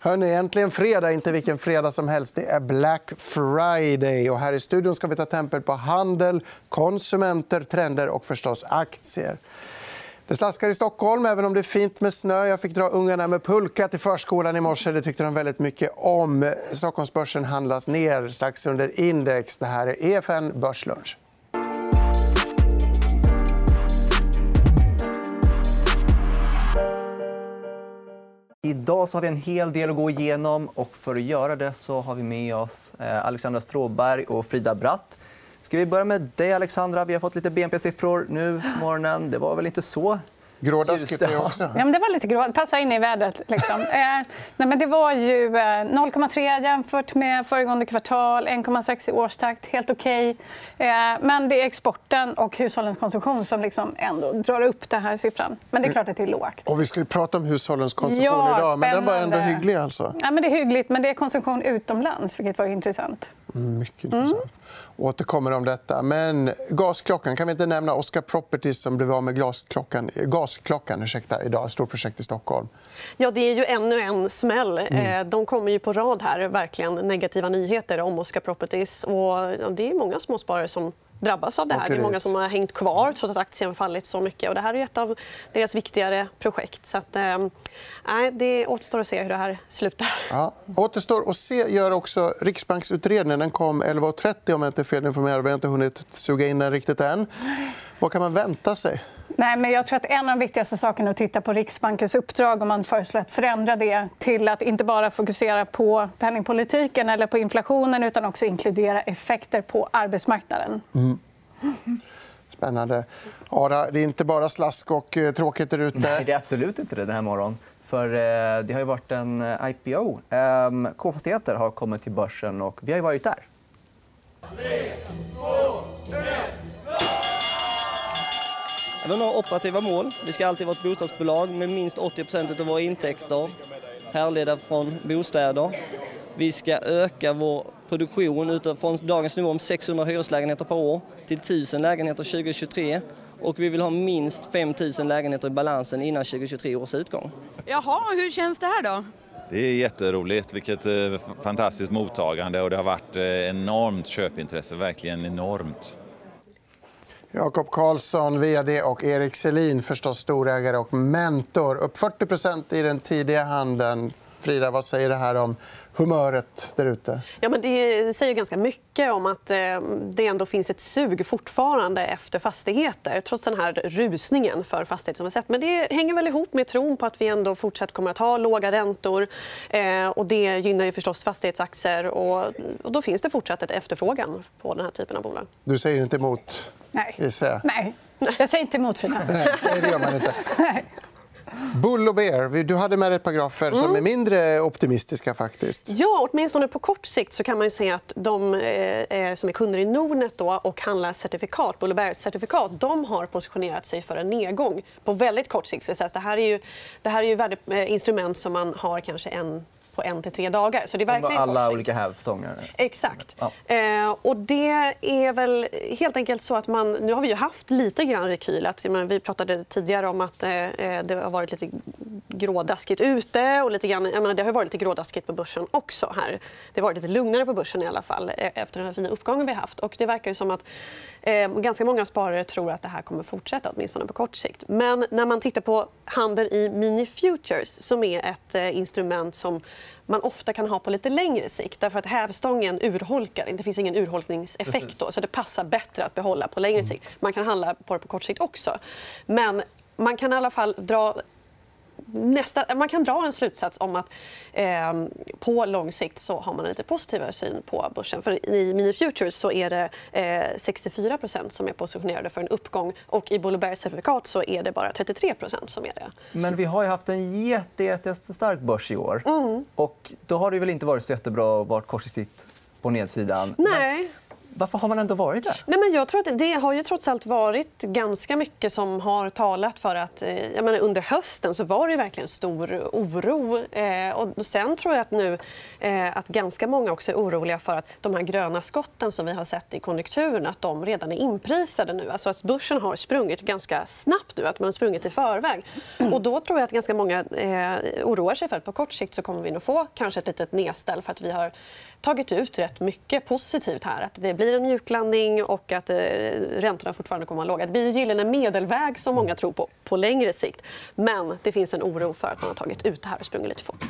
Hörrni, äntligen fredag. Inte vilken fredag som helst. Det är Black Friday. Och här i studion ska vi ta tempel på handel, konsumenter, trender och förstås aktier. Det slaskar i Stockholm, även om det är fint med snö. Jag fick dra ungarna med pulka till förskolan i morse. Det tyckte de väldigt mycket om. Stockholmsbörsen handlas ner strax under index. Det här är EFN Börslunch. Idag så har vi en hel del att gå igenom. och För att göra det så har vi med oss eh, Alexandra Stråberg och Frida Bratt. Ska vi börja med dig, Alexandra? Vi har fått lite BNP-siffror nu på morgonen. Det var väl inte så Grådaskigt är också. Ja, men det var lite grå. passar in i vädret. Liksom. Eh, nej, men det var ju 0,3 eh, jämfört med föregående kvartal, 1,6 i årstakt. Helt okej. Okay. Eh, men det är exporten och hushållens konsumtion som liksom ändå drar upp den här siffran. Men det är klart att det är lågt. Och vi ska ju prata om hushållens konsumtion ja, idag. Men den var ändå hygglig. Alltså. Ja, men det är hyggligt, men det är konsumtion utomlands, vilket var intressant. Mycket intressant. Mm återkommer om detta. Men gasklockan, kan vi inte nämna Oscar Properties som blev av med glasklockan, gasklockan ursäkta, idag. Ett stort projekt i Stockholm. Ja, det är ju ännu en smäll. Mm. Eh, de kommer ju på rad här, verkligen negativa nyheter om Oscar Properties. Och det är många småsparare som drabbas av det här. Det är många som har hängt kvar trots att aktien fallit så mycket. Och det här är ett av deras viktigare projekt. Så att, eh, det återstår att se hur det här slutar. Ja, återstår att se gör också Riksbanksutredningen. Den kom 11.30 om jag inte är felinformerad. Vi har inte hunnit suga in den riktigt än. Vad kan man vänta sig? Nej, men jag tror att en av de viktigaste sakerna att titta på Riksbankens uppdrag om man föreslår att förändra det till att inte bara fokusera på penningpolitiken eller på inflationen utan också inkludera effekter på arbetsmarknaden. Mm. Spännande. Ara, det är inte bara slask och eh, tråkigt där ute. Nej, det är absolut inte det den här morgonen. För eh, det har ju varit en eh, IPO. Ehm, K-fastigheter har kommit till börsen och vi har varit där. Tre, två, Vi har operativa mål. Vi ska alltid vara ett bostadsbolag med minst 80% av våra intäkter härledda från bostäder. Vi ska öka vår produktion utifrån dagens nivå om 600 hyreslägenheter per år till 1000 lägenheter 2023 och vi vill ha minst 5 000 lägenheter i balansen innan 2023 års utgång. Jaha, hur känns det här då? Det är jätteroligt. Vilket eh, fantastiskt mottagande. och Det har varit eh, enormt köpintresse. Verkligen enormt. Jakob Karlsson, vd och Erik Selin, förstås storägare och mentor. Upp 40% i den tidiga handeln. Frida, vad säger det här om humöret där ute? Ja, men det säger ganska mycket om att eh, det ändå finns ett sug fortfarande efter fastigheter trots den här rusningen för fastigheter. som vi sett. Men det hänger väl ihop med tron på att vi ändå fortsatt kommer att ha låga räntor. Eh, och det gynnar ju förstås fastighetsaktier. Och, och då finns det fortsatt ett efterfrågan på den här typen av bolag. Du säger inte emot, Nej. Nej. Jag säger inte emot, Frida. Nej, det gör man inte. Nej. Bull och bear. Du hade med ett par grafer som mm. är mindre optimistiska. faktiskt. Ja, åtminstone på kort sikt så kan man säga att de eh, eh, som är kunder i Nordnet då, och handlar certifikat, Bull och bear-certifikat de har positionerat sig för en nedgång på väldigt kort sikt. Det här är ju, det här är ju eh, instrument som man har kanske en på en till tre dagar. Så det är verkligen Alla olika hävstångar? Exakt. Ja. Eh, och det är väl helt enkelt så att man... Nu har vi ju haft lite grann rekyl. Att, men, vi pratade tidigare om att eh, det har varit lite grådaskigt ute. Och lite grann, menar, det har varit lite grådaskigt på börsen också. här. Det har varit lite lugnare på börsen i alla fall eh, efter den fina uppgången vi haft. Och det verkar som att eh, ganska många sparare tror att det här kommer fortsätta, åtminstone på kort sikt. Men när man tittar på handel i mini futures som är ett eh, instrument som man ofta kan ha på lite längre sikt. Därför att hävstången urholkar. Det finns ingen urholkningseffekt. Då, så det passar bättre att behålla på längre sikt. Man kan handla på det på kort sikt också. Men man kan i alla fall dra nästa, man kan dra en slutsats om att eh, på lång sikt så har man en lite positivare syn på börsen. För I Mini Futures så är det eh, 64% som är positionerade för en uppgång. och I Bull certifikat så är det bara 33% som är det. Men vi har ju haft en jätte, jättestark börs i år. Mm. Och då har det väl inte varit så jättebra att vara kortsiktigt på nedsidan. Nej. Varför har man ändå varit där? Nej, men jag tror att det har ju trots allt varit ganska mycket som har talat för att... Eh, jag menar, under hösten så var det verkligen stor oro. Eh, och sen tror jag att nu eh, att ganska många också är oroliga för att de här gröna skotten som vi har sett i konjunkturen att de redan är inprisade nu. Alltså att börsen har sprungit ganska snabbt nu, att man har sprungit i förväg. Och då tror jag att ganska många eh, oroar sig för att på kort sikt så kommer vi nog få kanske ett litet nedställ för att vi har tagit ut rätt mycket positivt här. Att det blir en mjuklandning och att eh, räntorna fortfarande kommer att vara låga. Det blir en gyllene medelväg som många tror på på längre sikt. Men det finns en oro för att man har tagit ut det här och sprungit lite fort.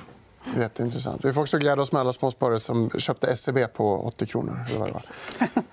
Jätteintressant. Vi får också glädja oss med alla småsparare som köpte SEB på 80 kronor.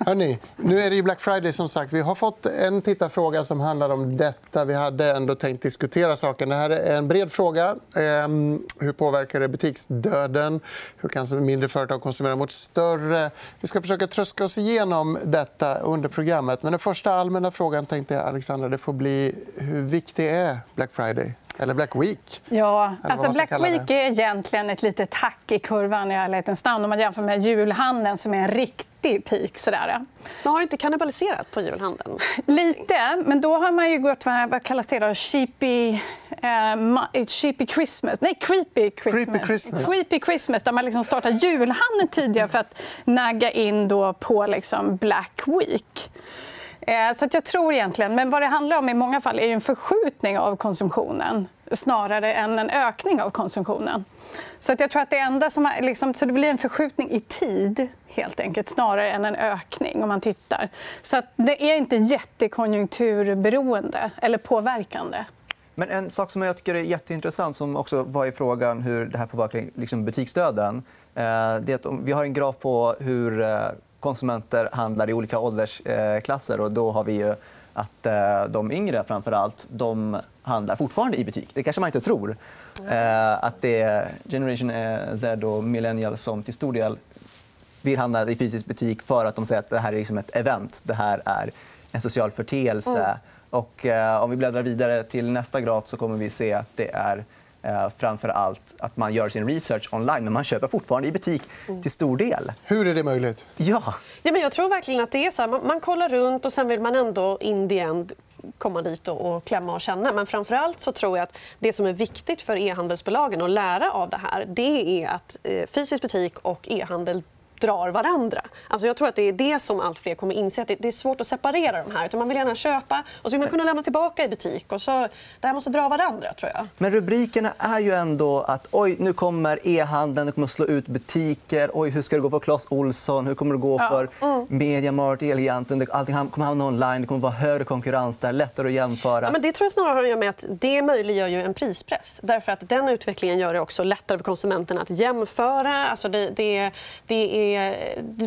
Hörrni, nu är det ju Black Friday. som sagt. Vi har fått en tittarfråga som handlar om detta. Vi hade ändå tänkt diskutera saken. Det här är en bred fråga. Ehm, hur påverkar det butiksdöden? Hur kan mindre företag konsumera mot större? Vi ska försöka tröska oss igenom detta under programmet. Men den första allmänna frågan tänkte jag, Alexandra, det får bli hur viktig är Black Friday? Eller Black Week. Ja, alltså Black Week är egentligen ett litet hack i kurvan i ärlighetens namn om man jämför med julhandeln som är en riktig peak. Sådär. Men har det inte kannibaliserat på julhandeln? Lite, men då har man ju gått vad kallas det då? Cheapy, uh, cheapy Christmas. Nej, creepy Christmas. Creepy Christmas. Creepy Christmas där man liksom startar julhandeln tidigare för att nagga in då på liksom Black Week. Eh, så jag tror egentligen, men vad det handlar om i många fall är en förskjutning av konsumtionen snarare än en ökning av konsumtionen. Så att jag tror att det enda som har, liksom, så det blir en förskjutning i tid helt enkelt, snarare än en ökning. om man tittar. Så att det är inte jättekonjunkturberoende eller påverkande. Men en sak som jag tycker är jätteintressant, som också var i frågan hur det här påverkar liksom butiksdöden. Eh, det är att vi har en graf på hur eh, konsumenter handlar i olika åldersklasser. Och då har vi ju att eh, de yngre framför allt, de handlar fortfarande i butik. Det kanske man inte tror. Eh, att det är Generation eh, Z och millennials som till stor del vill handla i fysisk butik för att de säger att det här är liksom ett event. Det här är en social förteelse. Mm. Och, om vi bläddrar vidare till nästa graf så kommer vi se att det är Eh, framför allt att man gör sin research online, men man köper fortfarande i butik till stor del. Hur är det möjligt? Ja. ja men jag tror verkligen att det är så. Här. Man, man kollar runt och sen vill man ändå in the end komma dit och, klämma och känna. Men framför allt så tror jag att det som är viktigt för e-handelsbolagen att lära av det här det är att eh, fysisk butik och e-handel drar varandra. Alltså jag tror att det är det som allt fler kommer inse. Att det är svårt att separera de här. Man vill gärna köpa och så vill man kunna lämna tillbaka i butik. Och så, det här måste dra varandra. tror jag. Men rubrikerna är ju ändå att oj, nu kommer e-handeln, kommer att slå ut butiker. Oj, hur ska det gå för Clas Olsson? Hur kommer det gå för ja. mm. Mediamart, Elgiganten? Allting kommer hamna online. Det kommer att vara högre konkurrens där, lättare att jämföra. Ja, men det tror jag snarare har att göra med att det möjliggör ju en prispress. Därför att Den utvecklingen gör det också lättare för konsumenterna att jämföra. Alltså det, det, det är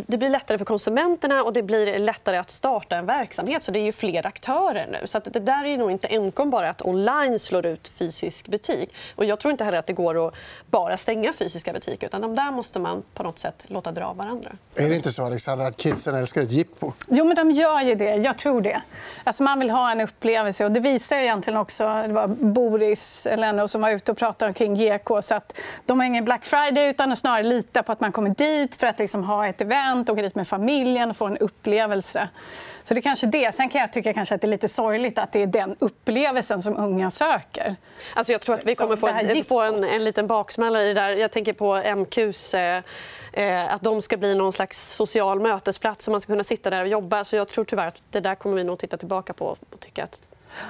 det blir lättare för konsumenterna och det blir lättare att starta en verksamhet. Så Det är ju fler aktörer nu. Så det där är nog inte enkom bara att online slår ut fysisk butik. Och jag tror inte heller att det går att bara stänga fysiska butiker. Utan de där måste man på något sätt låta dra varandra. Är det inte så Alexandra, att kidsen älskar ett jippo? Jo, men de gör ju det. Jag tror det. Alltså, man vill ha en upplevelse. Och det visar egentligen också det var Boris Leno som var ute och pratade kring GK. Så att de har ingen Black Friday utan snarare litar på att man kommer dit för att liksom ha ett event, åka dit med familjen och få en upplevelse. Så det är kanske det. Sen kan jag tycka kanske att det är lite sorgligt att det är den upplevelsen som unga söker. Alltså jag tror att vi kommer få, få en, en liten baksmälla i det där. Jag tänker på MQs... Eh, eh, att de ska bli någon slags social mötesplats och man ska kunna sitta där och jobba. Så jag tror tyvärr att det där kommer vi nog titta tillbaka på och tycka att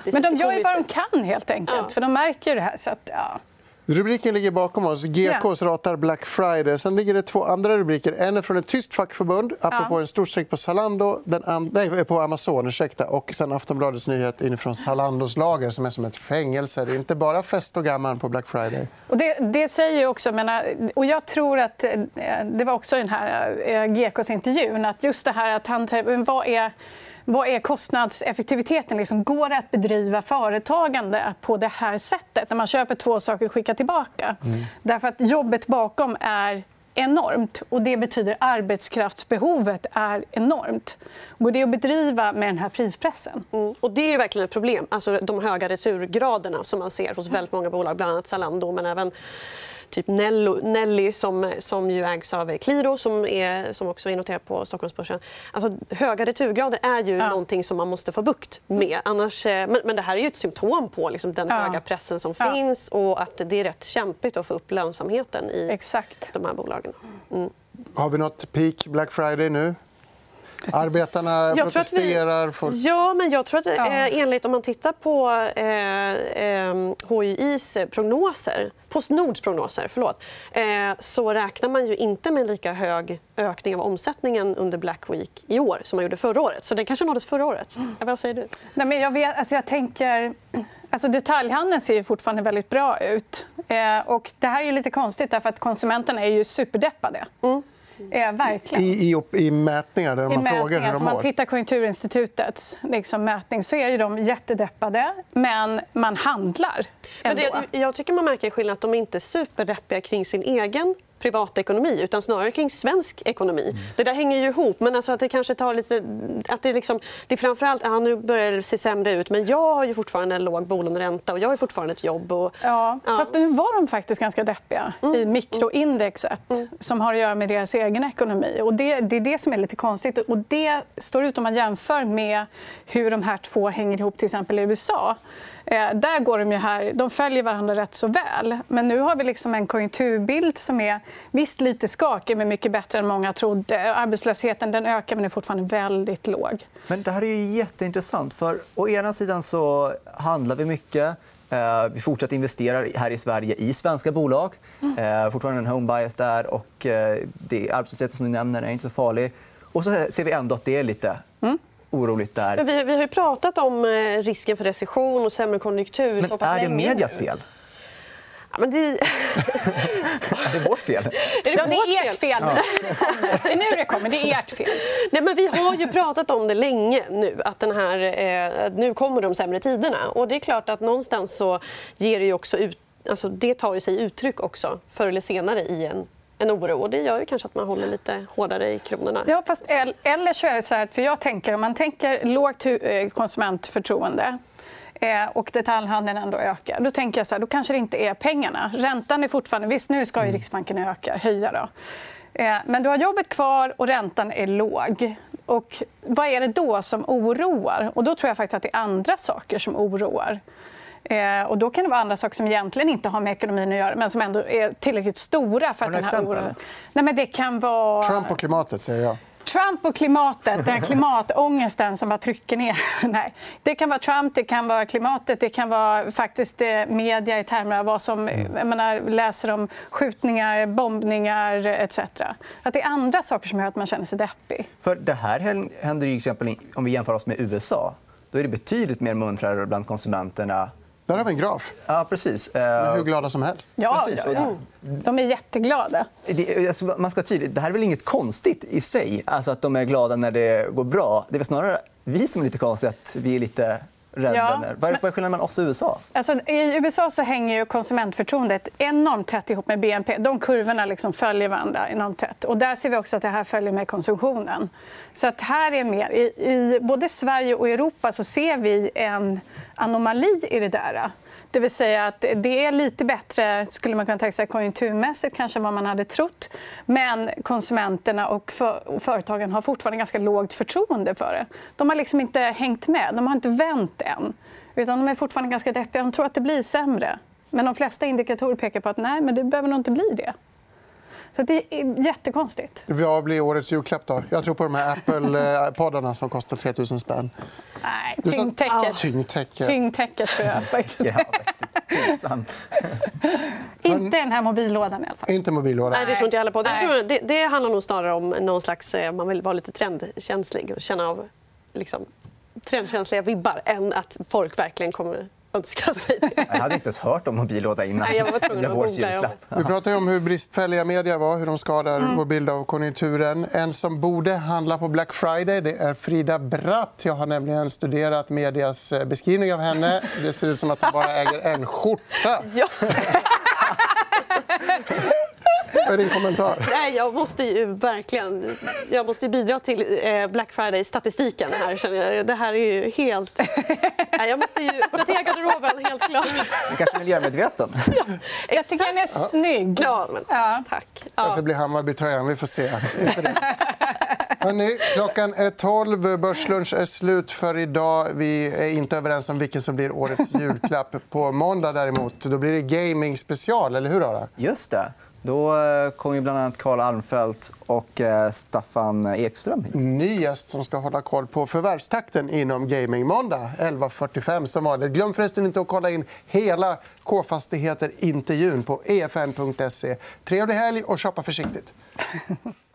Men de gör ju vad de kan, helt enkelt. Ja. För de märker det här. Så att, ja. Rubriken ligger bakom oss. GKs ratar Black Friday. Sen ligger det två andra rubriker. En är från ett tyst fackförbund, apropå ja. en storstrejk på, Zalando, den and... Nej, på Amazon. Ursäkta. Och sen Aftonbladets nyhet inifrån Zalandos lager som är som ett fängelse. Det är inte bara fest och gammal på Black Friday. Och det, det säger också... Menar, och jag tror att... Eh, det var också i den här eh, GKs intervjun. Att just det här att han... Vad är vad är kostnadseffektiviteten? Liksom, går det att bedriva företagande på det här sättet? När man köper två saker och skickar tillbaka. Mm. Därför att jobbet bakom är enormt. och Det betyder att arbetskraftsbehovet är enormt. Går det att bedriva med den här prispressen? Mm. Och det är verkligen ett problem. Alltså, de höga returgraderna som man ser hos väldigt många bolag, bland annat Zalando men även typ Nello, Nelly som, som ju ägs av Qliro som, är, som också är noterat på Stockholmsbörsen. Alltså, höga returgrader är ju ja. någonting som man måste få bukt med. Annars, eh, men, men det här är ju ett symptom på liksom, den ja. höga pressen som ja. finns och att det är rätt kämpigt att få upp lönsamheten i Exakt. de här bolagen. Mm. Har vi nåt peak Black Friday nu? Arbetarna jag protesterar. Vi... Ja, men jag tror att ja. eh, enligt om man tittar på eh, eh, HIIs prognoser, Postnords prognoser, förlåt, eh, så räknar man ju inte med lika hög ökning av omsättningen under Black Week i år som man gjorde förra året. Så det kanske nåddes förra året. Mm. Vad säger du? Nej, men jag, vet, alltså jag tänker... Alltså detaljhandeln ser fortfarande väldigt bra ut. Eh, och det här är lite konstigt, därför att konsumenterna är ju superdeppade. Mm. Ja, verkligen. I, i, I mätningar där I man mätningar. frågar hur de mår? man tittar Konjunkturinstitutets liksom, mätning så är ju de jättedeppade, men man handlar ändå. Men det, jag tycker man märker skillnad att de inte är superdeppiga kring sin egen privatekonomi utan snarare kring svensk ekonomi. Mm. Det där hänger ju ihop. Men alltså att det kanske tar lite... Att det, liksom, det är framförallt ja, nu börjar det se sämre ut men jag har ju fortfarande en låg bolåneränta och jag har fortfarande ett jobb. Och, ja, ja. Fast nu var de faktiskt ganska deppiga mm. i mikroindexet mm. som har att göra med deras egen ekonomi. Och det, det är det som är lite konstigt. Och det står ut om man jämför med hur de här två hänger ihop till exempel i USA. Eh, där går de, ju här, de följer varandra rätt så väl. Men nu har vi liksom en konjunkturbild som är visst lite skakig men mycket bättre än många trodde. Arbetslösheten den ökar men är fortfarande väldigt låg. Men det här är ju jätteintressant. för Å ena sidan så handlar vi mycket. Eh, vi fortsätter investera här i Sverige i svenska bolag. Mm. Eh, fortfarande en home bias där. Och det arbetslösheten som du nämner är inte så farlig. Och så ser vi ändå att det är lite mm oroligt där. Vi, vi har ju pratat om eh, risken för recession och sämre konjunktur. Men så är det medias fel? Ja, men det... är det vårt fel? Är det, ja, det är ert fel. Ja. Det är nu det kommer. Det är ert fel. Nej, men vi har ju pratat om det länge nu. Att den här, eh, nu kommer de sämre tiderna. Och det är klart att någonstans så ger det ju också ut Alltså, det tar ju sig uttryck också förr eller senare i en en oro. Och det gör ju kanske att man håller lite hårdare i kronorna. Ja, fast eller så är det så här, för jag tänker, om man tänker lågt eh, konsumentförtroende eh, och detaljhandeln ändå ökar. Då tänker jag så här, då kanske det inte är pengarna. Räntan är fortfarande... Visst, nu ska ju mm. Riksbanken öka, höja. Då. Eh, men du har jobbet kvar och räntan är låg. Och vad är det då som oroar? Och då tror jag faktiskt att det är andra saker som oroar. Eh, och då kan det vara andra saker som egentligen inte har med ekonomin att göra men som ändå är tillräckligt stora. för att den här oron... Nej, men Det kan vara... Trump och klimatet, säger jag. Trump och klimatet, den klimatångesten som bara trycker ner. Nej. Det kan vara Trump, det kan vara klimatet, det kan vara faktiskt eh, media i termer av vad som mm. jag menar, läser om skjutningar, bombningar etc. Att det är andra saker som gör att man känner sig deppig. För det här händer ju exempel om vi jämför oss med USA. Då är det betydligt mer muntrare bland konsumenterna där har vi en graf. Ja, precis. Med hur glada som helst. Ja, precis. ja. De är jätteglada. Det, alltså, man ska tydligt, det här är väl inget konstigt i sig, alltså att de är glada när det går bra. Det är snarare vi som är lite konstiga, att vi är lite rädda. Ja. Vad är skillnaden mellan oss och USA? Alltså, I USA så hänger ju konsumentförtroendet enormt tätt ihop med BNP. De kurvorna liksom följer varandra enormt tätt. Och där ser vi också att det här följer med konsumtionen. Så att här är mer... I, I både Sverige och Europa så ser vi en anomali i det där. Det vill säga att det är lite bättre skulle man kunna tänka sig, konjunkturmässigt kanske vad man hade trott. Men konsumenterna och företagen har fortfarande ganska lågt förtroende för det. De har liksom inte hängt med. De har inte vänt än. Utan de är fortfarande ganska deppiga. De tror att det blir sämre. Men de flesta indikatorer pekar på att nej, men det behöver nog inte bli det. Så det är jättekonstigt. Vad blir årets julklapp? Då? Jag tror på de här Apple-poddarna som kostar 3 000 spänn. Nej, tyngdtäcket. Tyngdtäcket. Tyngdtäcket, tror jag. Faktiskt. inte den här mobillådan. i alla fall. Inte mobillådan. Nej, det tror inte jag heller på. Det, det, det handlar nog snarare om någon slags... Eh, man vill vara lite trendkänslig och känna av liksom, trendkänsliga vibbar än att folk verkligen kommer önska sig det. Jag hade inte ens hört om mobilåda innan. Nej, jag var tvungen att Vi pratade om hur bristfälliga media var, hur de skadar mm. vår bild av konjunkturen. En som borde handla på Black Friday det är Frida Bratt. Jag har nämligen studerat medias eh, beskrivning av henne. Det ser ut som att hon bara äger en skjorta. Ja. Vad är din kommentar? Nej, jag måste ju verkligen jag måste ju bidra till eh, Black Friday-statistiken. här. Känner jag. Det här är ju helt... Nej, jag måste ju uppdatera garderoben, helt klart. Du kanske är miljömedveten? Jag tycker den är snygg. Ja, men, Ja. tack. Ja. Ja. Alltså blir Hammarby-tröjan. Vi får se. Hörrni, klockan är 12. Börslunch är slut för idag. Vi är inte överens om vilken som blir årets julklapp. På måndag däremot då blir det gaming-special. Eller hur, Ara? Just det. Då eh, kommer ju bland annat Karl Almfelt och eh, Staffan Ekström hit. ny gäst som ska hålla koll på förvärvstakten inom gaming. Måndag 11.45 som vanligt. Glöm förresten inte att kolla in hela K-fastigheter-intervjun på efn.se. Trevlig helg och shoppa försiktigt.